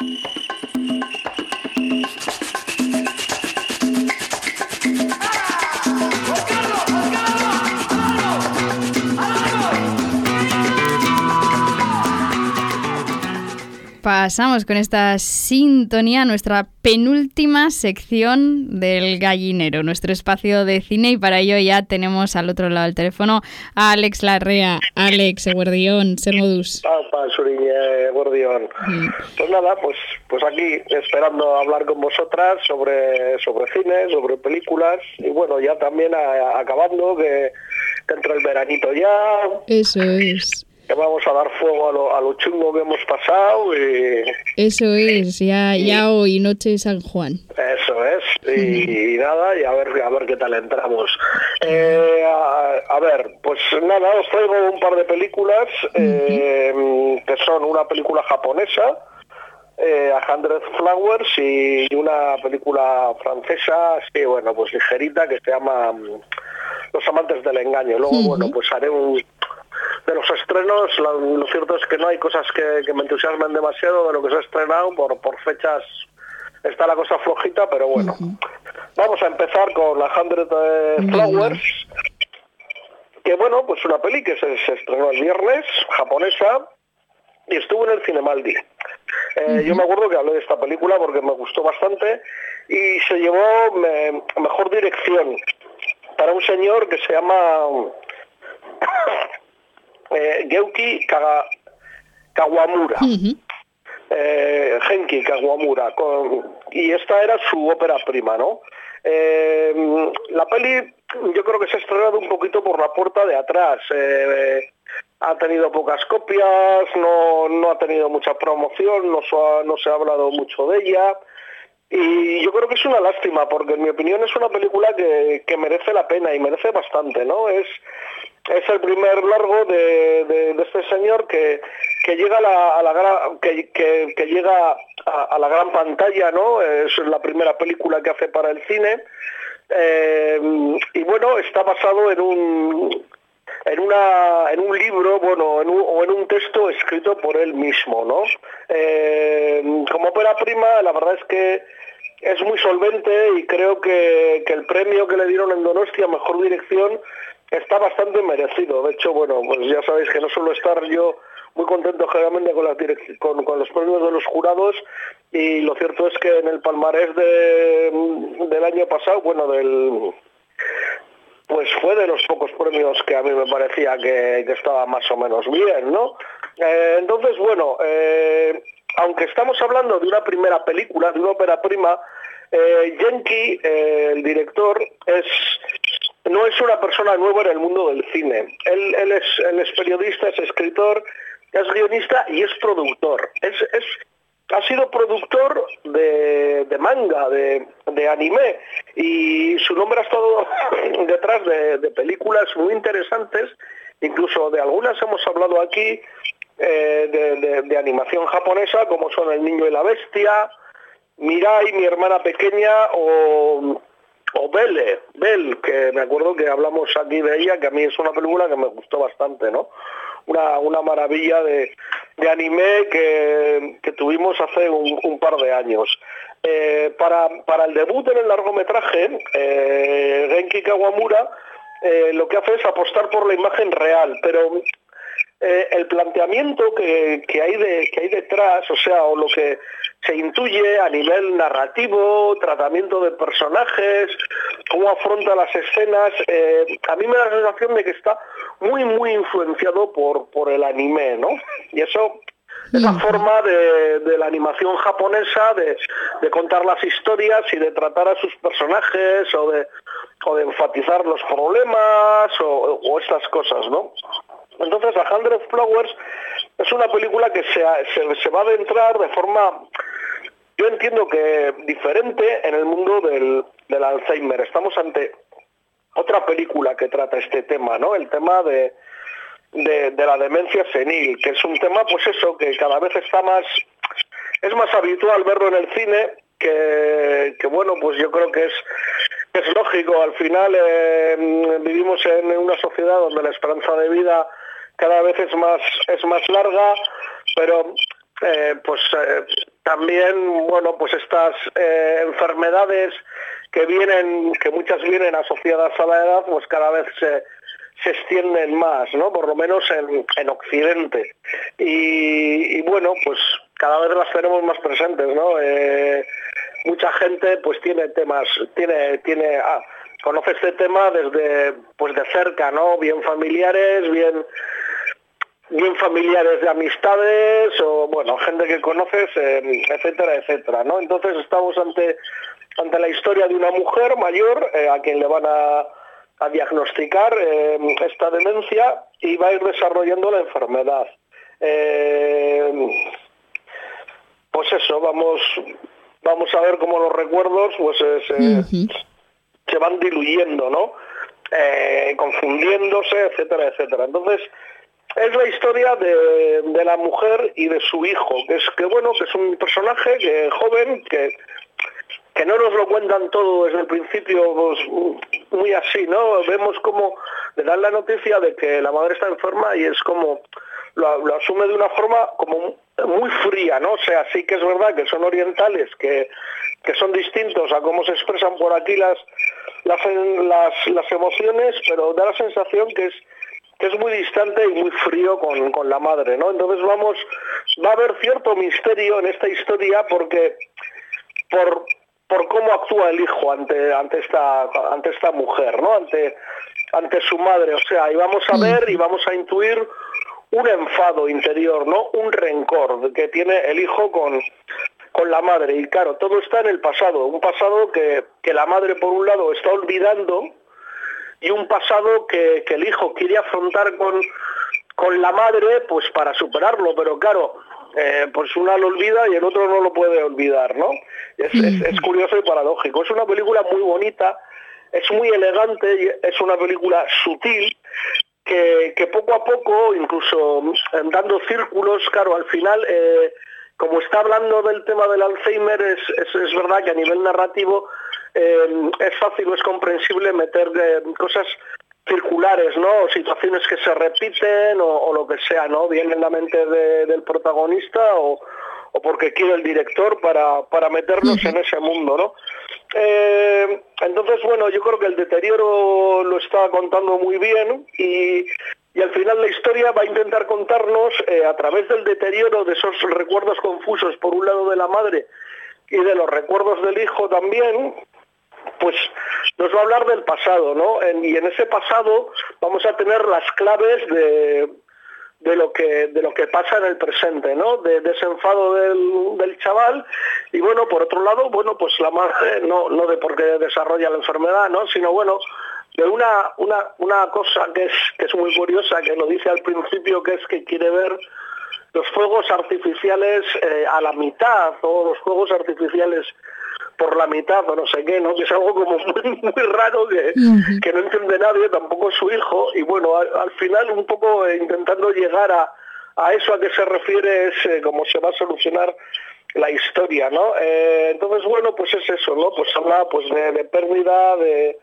Thank you. Pasamos con esta sintonía a nuestra penúltima sección del gallinero, nuestro espacio de cine y para ello ya tenemos al otro lado del teléfono a Alex Larrea. Alex, Guardión, ser modus. Pues nada, pues, pues aquí esperando hablar con vosotras sobre, sobre cine, sobre películas y bueno, ya también acabando que, que entra el veranito ya. Eso es que vamos a dar fuego a lo, a lo chungo que hemos pasado y... Eso es, ya, ya hoy, noche de San Juan. Eso es, y, nada, y a ver, a ver qué tal entramos. Eh, a, ver, pues nada, os traigo un par de películas eh, que son una película japonesa, eh, A Hundred Flowers, y una película francesa, así, bueno, pues ligerita, que se llama mm, Los amantes del engaño. Luego, bueno, pues haré un de los estrenos, lo, cierto es que no hay cosas que, me entusiasmen demasiado de lo que se ha estrenado, por, por fechas está la cosa flojita, pero bueno. Vamos a empezar con la Hundred eh, Flowers, que bueno, pues una peli que se, estrenó el viernes, japonesa, y estuvo en el Cinemaldi. Eh, Yo me acuerdo que hablé de esta película porque me gustó bastante y se llevó mejor dirección para un señor que se llama eh, Geuki Kawamura. Eh, Genki Kawamura. y esta era su ópera prima, ¿no? Eh, la peli yo creo que se ha estrenado un poquito por la puerta de atrás. ha tenido pocas copias, no, ha tenido mucha promoción, no, no se ha hablado mucho de ella. Y yo creo que es una lástima, porque en mi opinión es una película que, que merece la pena y merece bastante, ¿no? Es, es el primer largo de, este señor que, llega a la, gran, pantalla, ¿no? Es la primera película que hace para el cine. Eh, y bueno, está basado en un libro, bueno, o en un texto escrito por él mismo, ¿no? Eh, como ópera prima, la verdad es que es muy solvente y creo que el premio que le dieron en Donostia, mejor dirección, está bastante merecido. De hecho, bueno, pues ya sabéis que no suelo estar yo muy contento generalmente con, las con, con, los premios de los jurados y lo cierto es que en el palmarés de, del año pasado, bueno, del pues fue de los pocos premios que a mí me parecía que, estaba más o menos bien, ¿no? Eh, entonces, bueno, eh, aunque estamos hablando de una primera película, de una ópera prima, eh, eh el director, es no es una persona nueva en el mundo del cine. Él, es, periodista, es escritor, es guionista y es productor. Es, ha sido productor de, manga, de, anime, y su nombre ha estado detrás de, películas muy interesantes, incluso de algunas hemos hablado aquí, eh, de, animación japonesa, como son El Niño y la Bestia, Mirai, mi hermana pequeña, o o Belle, Belle, que me acuerdo que hablamos aquí de ella, que a mí es una película que me gustó bastante, ¿no? Una, una maravilla de, anime que, tuvimos hace un, par de años. Eh, para, para el debut en el largometraje, eh, Genki Kawamura eh, lo que hace es apostar por la imagen real, pero eh, el planteamiento que, hay de, que hay detrás, o sea, o lo que se intuye a nivel narrativo, tratamiento de personajes, cómo afronta las escenas, eh, a mí me da la sensación de que está muy, muy influenciado por, por el anime, ¿no? Y eso es la forma de, la animación japonesa de, contar las historias y de tratar a sus personajes o de, o de enfatizar los problemas o, o estas cosas, ¿no? Entonces, A Hundred Flowers es una película que se, se, va a adentrar de forma, yo entiendo que diferente en el mundo del, Alzheimer. Estamos ante otra película que trata este tema, ¿no? El tema de, de, la demencia senil, que es un tema, pues eso, que cada vez está más, es más habitual verlo en el cine, que, bueno, pues yo creo que es es lógico, al final eh, vivimos en una sociedad donde la esperanza de vida cada vez es más, es más larga, pero eh, pues eh, también, bueno, pues estas eh, enfermedades que vienen, que muchas vienen asociadas a la edad, pues cada vez se, extienden más, ¿no? Por lo menos en, en Occidente. Y, bueno, pues cada vez las tenemos más presentes, ¿no? Eh, mucha gente pues tiene temas, tiene, tiene, ah, conoce este tema desde pues de cerca, ¿no? Bien familiares, bien bien familiares de amistades o bueno, gente que conoces, eh, etcétera, etcétera, ¿no? Entonces estamos ante ante la historia de una mujer mayor eh, a quien le van a, diagnosticar eh, esta demencia y va a ir desarrollando la enfermedad. pues eso, vamos vamos a ver cómo los recuerdos pues se van diluyendo, ¿no? confundiéndose, etcétera, etcétera. Entonces, es la historia de, la mujer y de su hijo, que es que bueno, que es un personaje que joven que que no nos lo cuentan todo desde el principio pues, muy así, ¿no? Vemos como le dan la noticia de que la madre está enferma y es como lo, asume de una forma como muy fría, ¿no? O sea, sí que es verdad que son orientales, que, que son distintos a cómo se expresan por aquí las, las, las emociones, pero da la sensación que es que es muy distante y muy frío con, la madre, ¿no? Entonces vamos, va a haber cierto misterio en esta historia porque por, por cómo actúa el hijo ante, ante, esta, ante esta mujer, ¿no? Ante, ante su madre. O sea, y vamos a ver y vamos a intuir un enfado interior, ¿no? Un rencor que tiene el hijo con, con la madre. Y claro, todo está en el pasado, un pasado que, que la madre por un lado está olvidando y un pasado que, el hijo quiere afrontar con, con la madre pues para superarlo, pero claro, eh, pues una lo olvida y el otro no lo puede olvidar, ¿no? Es, es, curioso y paradójico. Es una película muy bonita, es muy elegante, es una película sutil, que, que poco a poco, incluso dando círculos, claro, al final, eh, como está hablando del tema del Alzheimer, es, es verdad que a nivel narrativo eh, es fácil o es comprensible meter eh, cosas circulares, ¿no? situaciones que se repiten o, lo que sea, ¿no? Bien en la mente del protagonista o, porque quiere el director para, para meternos en ese mundo, ¿no? Eh, entonces, bueno, yo creo que el deterioro lo está contando muy bien y, y al final la historia va a intentar contarnos a través del deterioro de esos recuerdos confusos, por un lado de la madre y de los recuerdos del hijo también, pues nos va a hablar del pasado, ¿no? y en ese pasado vamos a tener las claves de, de lo que de lo que pasa en el presente, ¿no? De, desenfado del, chaval y bueno, por otro lado, bueno, pues la madre no no de por qué desarrolla la enfermedad, ¿no? Sino bueno, de una una una cosa que es que es muy curiosa que lo dice al principio que es que quiere ver los fuegos artificiales eh, a la mitad o los fuegos artificiales por la mitad o no sé qué, ¿no? Que es algo como muy, raro que, que, no entiende nadie, tampoco su hijo, y bueno, al, final un poco eh, intentando llegar a, a, eso a que se refiere es eh, cómo se va a solucionar la historia, ¿no? Eh, entonces, bueno, pues es eso, ¿no? Pues habla pues de, pérdida, de,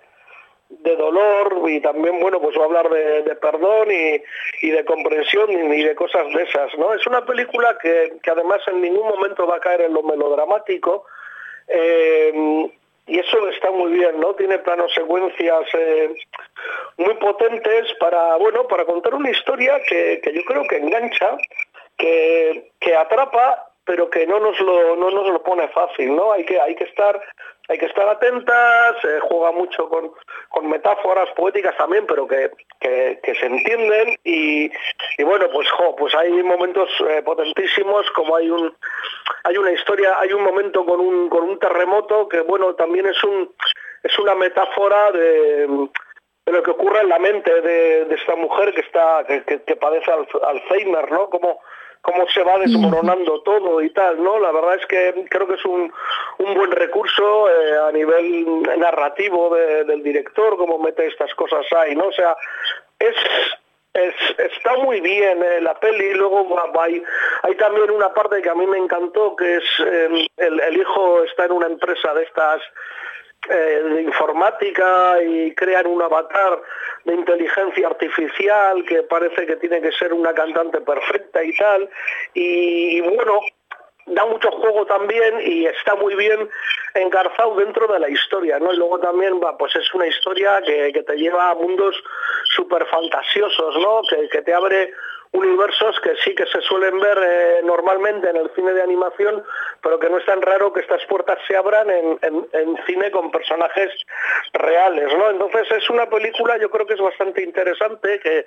de dolor y también, bueno, pues va a hablar de, perdón y, y, de comprensión y de cosas de esas, ¿no? Es una película que, que además en ningún momento va a caer en lo melodramático, eh, y eso está muy bien, ¿no? Tiene planos secuencias eh, muy potentes para, bueno, para contar una historia que, yo creo que engancha, que, que atrapa, pero que no nos lo, no nos lo pone fácil, ¿no? Hay que, hay que estar hay que estar atentas, se juega mucho con, metáforas poéticas también, pero que, se entienden y, bueno, pues pues hay momentos eh, potentísimos, como hay un hay una historia, hay un momento con un, con un terremoto que bueno, también es un es una metáfora de, lo que ocurre en la mente de, esta mujer que está que, que padece Alzheimer, ¿no? Como cómo se va desmoronando todo y tal, ¿no? La verdad es que creo que es un, un buen recurso eh, a nivel narrativo del director, como mete estas cosas ahí, ¿no? O sea, es, es, está muy bien eh, la peli, luego hay, hay también una parte que a mí me encantó, que es el, el hijo está en una empresa de estas eh, de informática y crean un avatar de inteligencia artificial que parece que tiene que ser una cantante perfecta y tal. Y, bueno, da mucho juego también y está muy bien engarzado dentro de la historia, ¿no? Y luego también, va, pues es una historia que, te lleva a mundos súper fantasiosos, ¿no? Que, te abre universos que sí que se suelen ver eh, normalmente en el cine de animación, pero que no es tan raro que estas puertas se abran en, en, cine con personajes reales, ¿no? Entonces es una película, yo creo que es bastante interesante, que,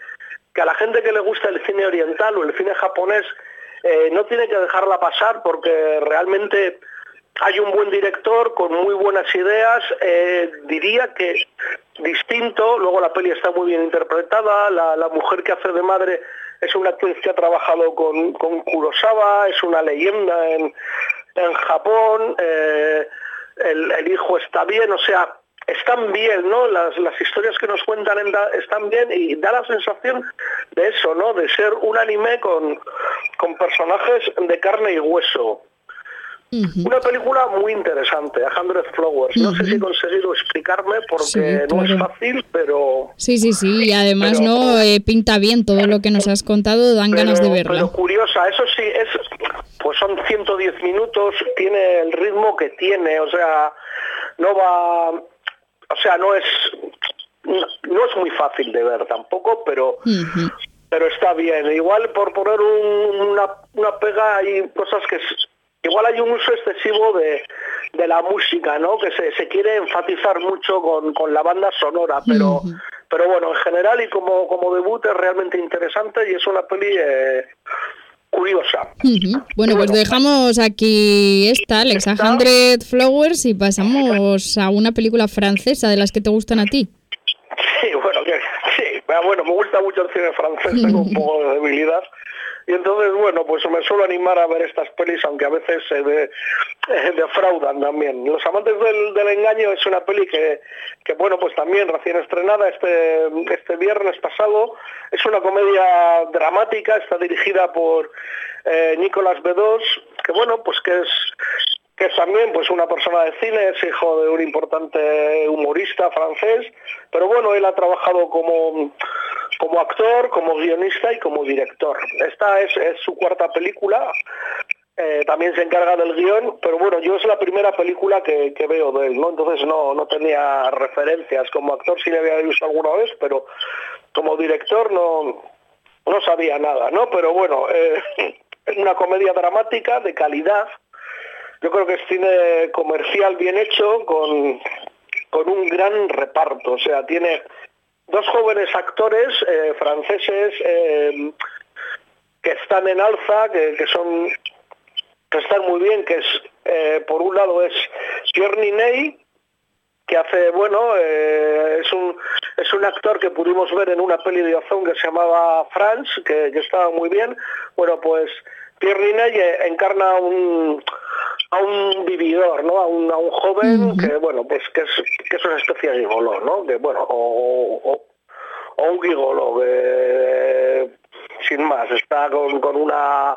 que a la gente que le gusta el cine oriental o el cine japonés eh, no tiene que dejarla pasar porque realmente hay un buen director con muy buenas ideas, eh, diría que distinto, luego la peli está muy bien interpretada, la, mujer que hace de madre es una actriz que ha trabajado con, Kurosawa, es una leyenda en, Japón, eh, el, hijo está bien, o sea, están bien, ¿no? Las, historias que nos cuentan están bien y da la sensación de eso, ¿no? De ser un anime con, con personajes de carne y hueso. Una película muy interesante, A Hundred Flowers. No sé si he conseguido explicarme porque no es fácil, pero... Sí, sí, sí, y además no eh, pinta bien todo lo que nos has contado, dan ganas de verla. Pero curiosa, eso sí, es pues son 110 minutos, tiene el ritmo que tiene, o sea, no va o sea, no es no, es muy fácil de ver tampoco, pero pero está bien. Igual por poner una, una pega hay cosas que igual hay un uso excesivo de, de la música, ¿no? Que se, se quiere enfatizar mucho con, con la banda sonora, pero pero bueno, en general y como como debut es realmente interesante y es una peli eh, curiosa. Bueno, pues dejamos aquí esta, Alex, a Hundred Flowers y pasamos a una película francesa de las que te gustan a ti. Sí, bueno, me gusta mucho el cine francés, tengo un poco de debilidad. Y entonces, bueno, pues me suelo animar a ver estas pelis, aunque a veces se defraudan también. Los amantes del, engaño es una peli que, que, bueno, pues también recién estrenada este, este viernes pasado. Es una comedia dramática, está dirigida por eh, Nicolas Bedos, que bueno, pues que es que es también pues una persona de cine, es hijo de un importante humorista francés, pero bueno, él ha trabajado como, como actor, como guionista y como director. Esta es, su cuarta película, eh, también se encarga del guion, pero bueno, yo es la primera película que, veo de él, ¿no? Entonces no, no tenía referencias. Como actor sí le había visto alguna vez, pero como director no, no sabía nada, ¿no? Pero bueno, eh, es una comedia dramática de calidad, yo creo que es cine comercial bien hecho, con, con un gran reparto. O sea, tiene dos jóvenes actores eh, franceses eh, que están en alza, que, son que están muy bien, que es eh, por un lado es Pierre Niney, que hace, bueno, es un es un actor que pudimos ver en una peli de Ozone que se llamaba Franz, que, que estaba muy bien. Bueno, pues Pierre Niney encarna un, a un vividor, ¿no? A un, a un joven que, bueno, pues que es, que es una especie de gigoló, ¿no? Que, bueno, o, un gigoló que, sin más, está con, con, una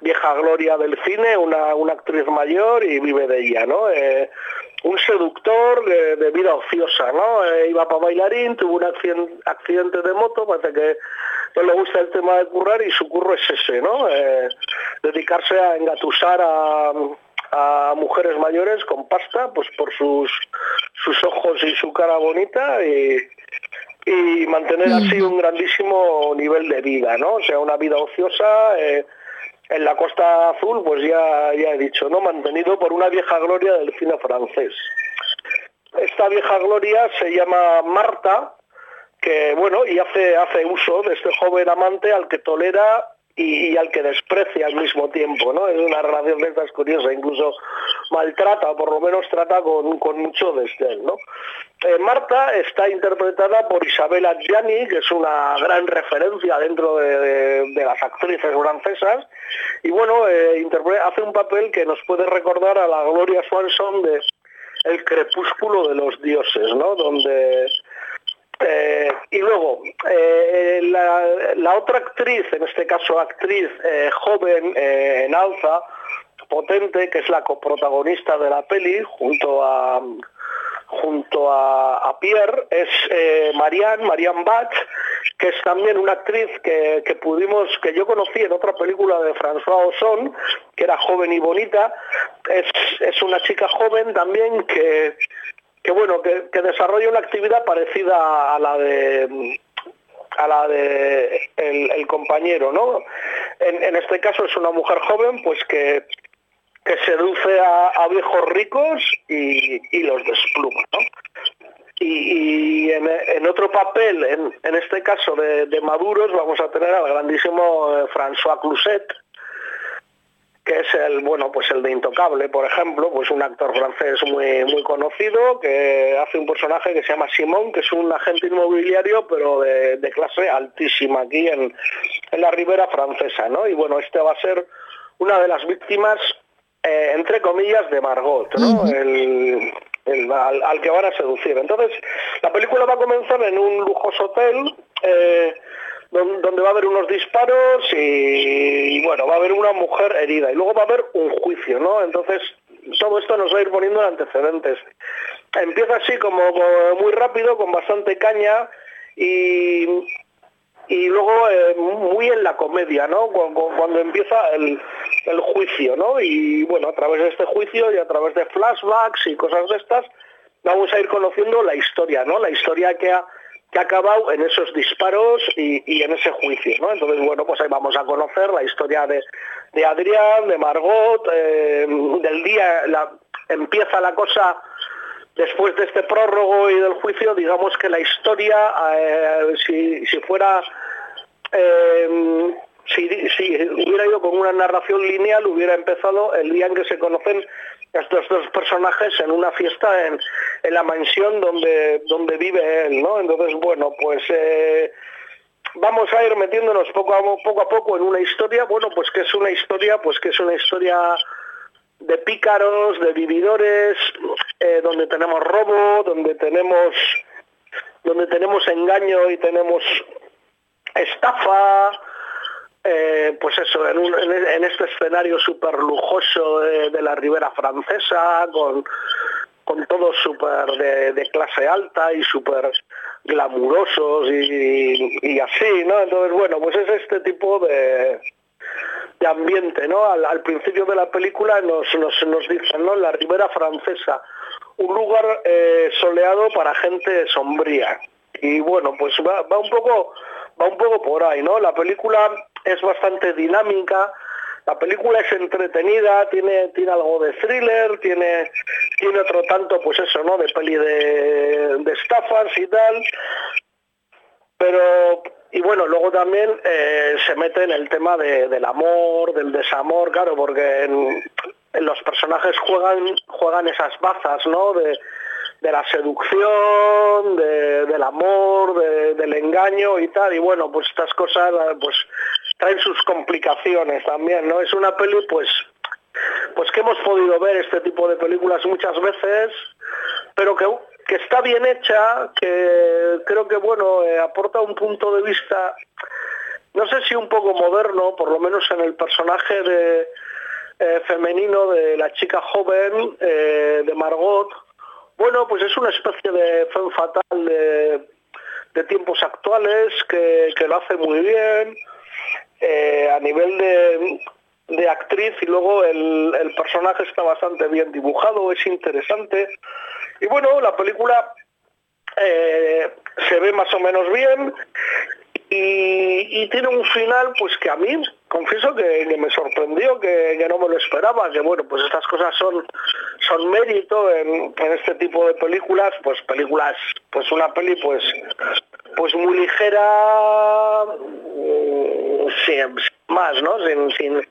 vieja gloria del cine, una, una actriz mayor y vive de ella, ¿no? Eh, un seductor de, vida ociosa, ¿no? Eh, iba para bailarín, tuvo un accidente de moto, parece que no le gusta el tema de currar y su curro es ese, ¿no? Eh, dedicarse a engatusar a, a mujeres mayores con pasta, pues por sus, sus ojos y su cara bonita y, y mantener así un grandísimo nivel de vida, ¿no? O sea, una vida ociosa eh, en la Costa Azul, pues ya, ya he dicho, ¿no? Mantenido por una vieja gloria del cine francés. Esta vieja gloria se llama Marta, que bueno, y hace, hace uso de este joven amante al que tolera y, al que desprecia al mismo tiempo, ¿no? Es una relación de estas curiosas, incluso maltrata, o por lo menos trata con, con mucho desdén, ¿no? Eh, Marta está interpretada por Isabella Gianni, que es una gran referencia dentro de, las actrices francesas, y bueno, eh, hace un papel que nos puede recordar a la Gloria Swanson de El crepúsculo de los dioses, ¿no? Donde eh, y luego, eh, la, otra actriz, en este caso actriz eh, joven en alza, potente, que es la coprotagonista de la peli, junto a junto a, Pierre, es Marianne, Marianne Bach, que es también una actriz que, que, pudimos, que yo conocí en otra película de François Ozon, que era joven y bonita. Es, es una chica joven también que, que bueno, que, desarrolla una actividad parecida a la de a la de el, compañero, ¿no? En, este caso es una mujer joven, pues que, que seduce a, viejos ricos y, los despluma, ¿no? Y, en, otro papel, en, este caso de, de, Maduros, vamos a tener al grandísimo eh, François Cluset, que es el bueno pues el de Intocable, por ejemplo, pues un actor francés muy muy conocido que hace un personaje que se llama Simón, que es un agente inmobiliario pero de, clase altísima aquí en, la ribera francesa, ¿no? Y bueno, este va a ser una de las víctimas eh, entre comillas de Margot, ¿no? el, al, que van a seducir. Entonces, la película va a comenzar en un lujoso hotel. Eh, donde va a haber unos disparos y, bueno, va a haber una mujer herida y luego va a haber un juicio, ¿no? Entonces, todo esto nos va a ir poniendo en antecedentes. Empieza así como, muy rápido, con bastante caña y, y luego eh, muy en la comedia, ¿no? Cuando, empieza el, el, juicio, ¿no? Y bueno, a través de este juicio y a través de flashbacks y cosas de estas, vamos a ir conociendo la historia, ¿no? La historia que ha que ha acabado en esos disparos y, en ese juicio, ¿no? Entonces, bueno, pues ahí vamos a conocer la historia de, de Adrián, de Margot, eh, del día, empieza la cosa después de este prólogo y del juicio, digamos que la historia, eh, si, si, fuera... Eh, si, si, hubiera ido con una narración lineal, hubiera empezado el día en que se conocen estos dos personajes en una fiesta en, la mansión donde, donde vive él, ¿no? Entonces, bueno, pues eh, vamos a ir metiéndonos poco a, poco en una historia, bueno, pues que es una historia, pues que es una historia de pícaros, de vividores, eh, donde tenemos robo, donde tenemos donde tenemos engaño y tenemos estafa, eh, pues eso, en, este escenario súper lujoso de, la ribera francesa, con, con todos súper de, clase alta y súper glamurosos y, así, ¿no? Entonces, bueno, pues es este tipo de, de ambiente, ¿no? Al, principio de la película nos, nos, dicen, ¿no? La ribera francesa, un lugar eh, soleado para gente sombría. Y bueno, pues va, va un poco va un poco por ahí, ¿no? La película es bastante dinámica, la película es entretenida, tiene, tiene algo de thriller, tiene, tiene otro tanto, pues eso, ¿no? De peli de, estafas y tal. Pero, y bueno, luego también eh, se mete en el tema del amor, del desamor, claro, porque en, los personajes juegan, juegan esas bazas, ¿no? De, de la seducción, del amor, del engaño y tal. Y bueno, pues estas cosas pues traen sus complicaciones también, ¿no? Es una peli pues pues que hemos podido ver este tipo de películas muchas veces, pero que, que está bien hecha, que creo que bueno, eh, aporta un punto de vista, no sé si un poco moderno, por lo menos en el personaje de, eh, femenino de la chica joven, eh, de Margot, bueno, pues es una especie de fe fatal de, tiempos actuales que, lo hace muy bien eh, a nivel de, actriz y luego el, personaje está bastante bien dibujado, es interesante. Y bueno, la película eh, se ve más o menos bien y, tiene un final pues que a mí confieso que, me sorprendió, que, no me lo esperaba, que bueno, pues estas cosas son, son mérito en, este tipo de películas, pues películas, pues una peli pues pues muy ligera, mm, sin, más, ¿no? Sin,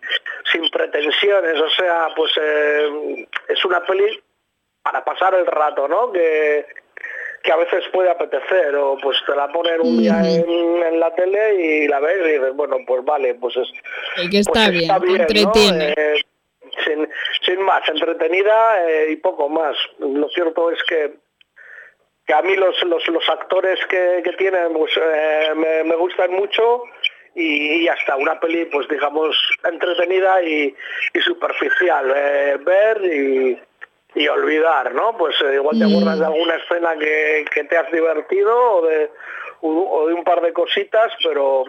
sin, pretensiones, o sea, pues eh, es una peli para pasar el rato, ¿no? Que, que a veces puede apetecer o pues te la ponen un día en, la tele y la ves y dices, bueno, pues vale, pues es... que pues está, bien, entretiene. Eh, sin, más, entretenida eh, y poco más. Lo cierto es que, que a mí los, los, actores que, tienen pues, eh, me, gustan mucho y, hasta una peli, pues digamos, entretenida y, y superficial. ver y y olvidar, ¿no? Pues eh, igual te acuerdas de alguna escena que, te has divertido o de, un, un par de cositas, pero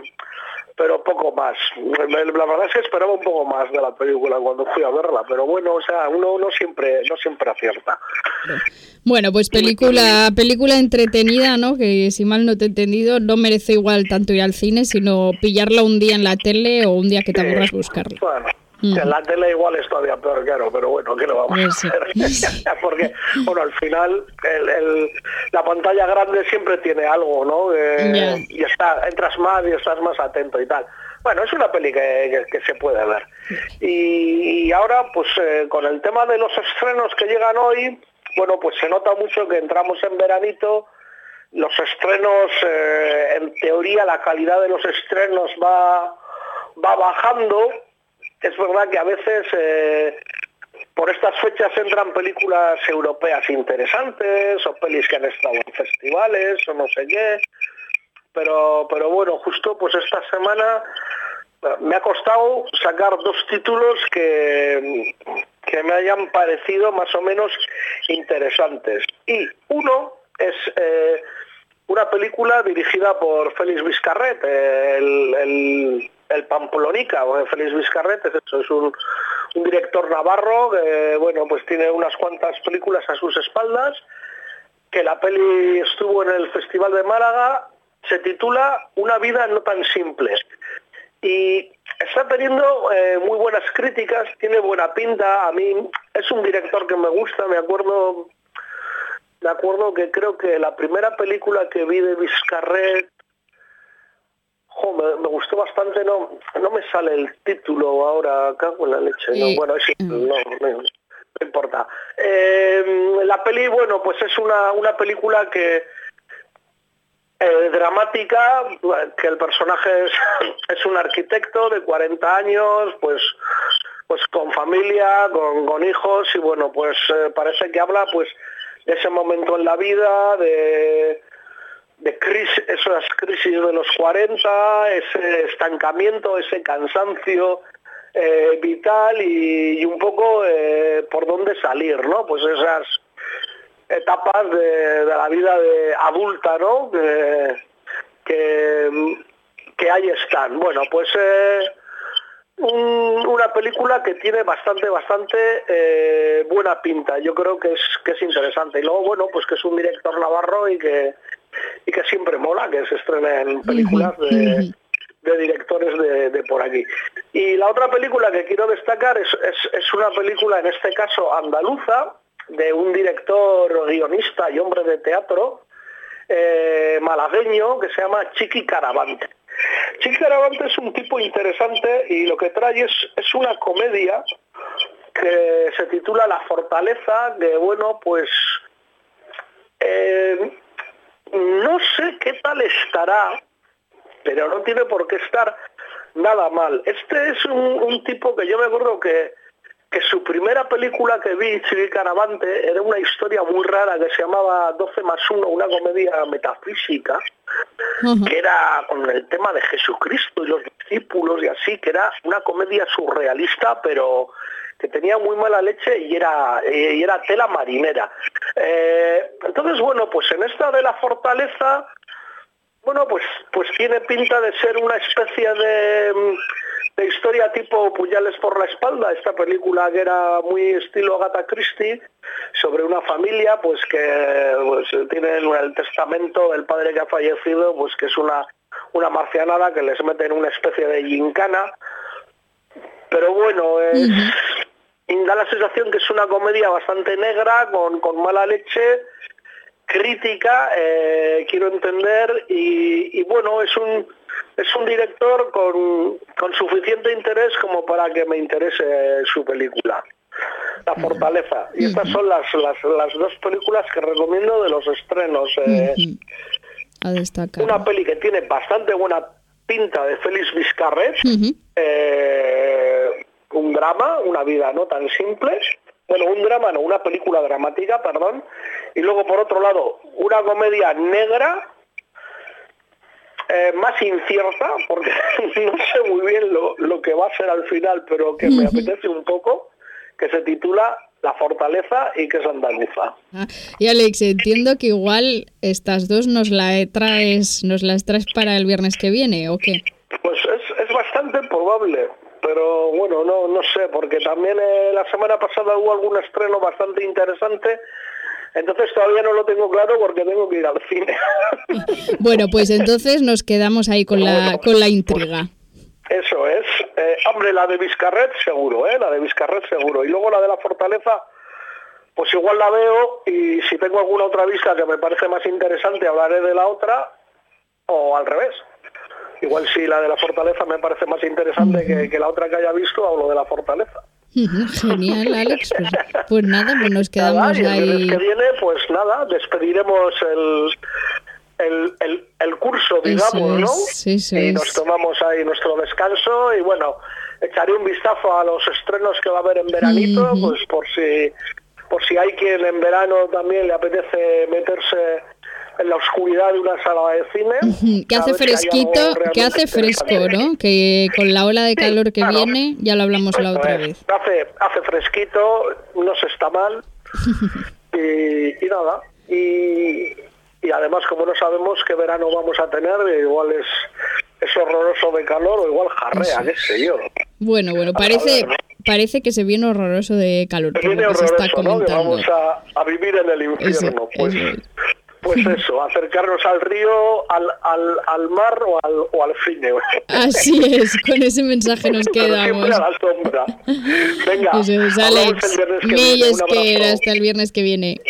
pero poco más. La verdad es que esperaba un poco más de la película cuando fui a verla, pero bueno, o sea, uno no siempre, no siempre acierta. Bueno, pues película, película entretenida, ¿no? Que si mal no te he entendido, no merece igual tanto ir al cine, sino pillarla un día en la tele o un día que te aburras buscarla. Bueno, en la tele igual es todavía peor, claro, pero bueno, ¿qué lo vamos a hacer? Porque, bueno, al final el, la pantalla grande siempre tiene algo, ¿no? Y está, entras más y estás más atento y tal. Bueno, es una peli que, se puede ver. Y, ahora, pues eh, con el tema de los estrenos que llegan hoy, bueno, pues se nota mucho que entramos en veranito, los estrenos, eh, en teoría la calidad de los estrenos va, va bajando, es verdad que a veces eh, por estas fechas entran películas europeas interesantes o pelis que han estado en festivales o no sé qué. Pero, pero bueno, justo pues esta semana me ha costado sacar dos títulos que, que me hayan parecido más o menos interesantes. Y uno es eh, una película dirigida por Félix Vizcarret, el Pamplonica, o Félix Vizcarret, es, es un, director navarro que, bueno, pues tiene unas cuantas películas a sus espaldas, que la peli estuvo en el Festival de Málaga, se titula Una vida no tan simple. Y está teniendo eh, muy buenas críticas, tiene buena pinta, a mí es un director que me gusta, me acuerdo me acuerdo que creo que la primera película que vi de Vizcarret me, gustó bastante, no no me sale el título ahora, cago en la leche, no, bueno, mm. no, no, importa. Eh, la peli, bueno, pues es una, una película que eh, dramática, que el personaje es, es, un arquitecto de 40 años, pues pues con familia, con, con hijos, y bueno, pues eh, parece que habla pues de ese momento en la vida, de de crisis, esas crisis de los 40, ese estancamiento, ese cansancio eh, vital y, un poco eh, por dónde salir, ¿no? Pues esas etapas de, la vida de adulta, ¿no? que, que ahí están. Bueno, pues eh, una película que tiene bastante, bastante buena pinta. Yo creo que es, que es interesante. Y luego, bueno, pues que es un director navarro y que y que siempre mola que se estrenen películas de, directores de, por aquí. Y la otra película que quiero destacar es, es, una película, en este caso andaluza, de un director, guionista y hombre de teatro eh, malagueño que se llama Chiqui Caravante. Chiqui Caravante es un tipo interesante y lo que trae es, es una comedia que se titula La Fortaleza, que bueno, pues eh, no sé qué tal estará, pero no tiene por qué estar nada mal. Este es un, tipo que yo me acuerdo que, que su primera película que vi, Chiqui Caravante, era una historia muy rara que se llamaba 12 más 1, una comedia metafísica, que era con el tema de Jesucristo y los discípulos y así, que era una comedia surrealista, pero que tenía muy mala leche y era, y era tela marinera. Eh, entonces, bueno, pues en esta de la fortaleza, bueno, pues, pues tiene pinta de ser una especie de, de historia tipo Puñales por la espalda, esta película que era muy estilo Agatha Christie, sobre una familia pues que pues, tiene el testamento del padre que ha fallecido, pues que es una, una marcianada que les mete en una especie de gincana. Pero bueno, da la sensación que es una comedia bastante negra, con, mala leche, crítica, eh, quiero entender, y, bueno, es un, es un director con, suficiente interés como para que me interese su película. La Fortaleza. Y estas son las, las, dos películas que recomiendo de los estrenos. Eh, A destacar. Una peli que tiene bastante buena pinta de Félix Vizcarret, eh, drama, una vida no tan simple, bueno, un drama, no, una película dramática, perdón, y luego por otro lado, una comedia negra, eh, más incierta, porque no sé muy bien lo, que va a ser al final, pero que me apetece un poco, que se titula la fortaleza y que es andaluza. Ah, y Alex, entiendo que igual estas dos nos la traes, nos las traes para el viernes que viene, ¿o qué? Pues es, es bastante probable, pero bueno, no, no sé, porque también eh, la semana pasada hubo algún estreno bastante interesante entonces todavía no lo tengo claro porque tengo que ir al cine. bueno, pues entonces nos quedamos ahí con la, con la intriga. eso es. Eh, hombre, la de Vizcarret seguro, ¿eh? La de Vizcarret seguro. Y luego la de la Fortaleza, pues igual la veo y si tengo alguna otra vista que me parece más interesante hablaré de la otra o al revés. Igual si la de la Fortaleza me parece más interesante que, que la otra que haya visto, hablo de la Fortaleza. Genial, Alex. Pues, pues, nada, pues nos quedamos nada, ahí. El que viene, pues nada, despediremos el, el, el, curso, digamos, ¿no? Sí, sí, y nos tomamos ahí nuestro descanso y bueno, echaré un vistazo a los estrenos que va a haber en veranito, pues por si por si hay quien en verano también le apetece meterse en la oscuridad de una sala de cine. Que hace fresquito, que hace fresco, ¿no? Que con la ola de calor que viene, ya lo hablamos la otra vez. Hace, hace fresquito, no se está mal. y, nada. Y, y además, como no sabemos qué verano vamos a tener, igual es, es horroroso de calor o igual jarrea, qué sé yo. Bueno, bueno, parece... Parece que se viene horroroso de calor. Se viene horroroso, ¿no? Que vamos a, a, vivir en el infierno. pues, pues eso, acercarnos al río, al, al, al mar o al, o al cine. Así es, con ese mensaje nos quedamos. Venga, pues que hasta el viernes que viene.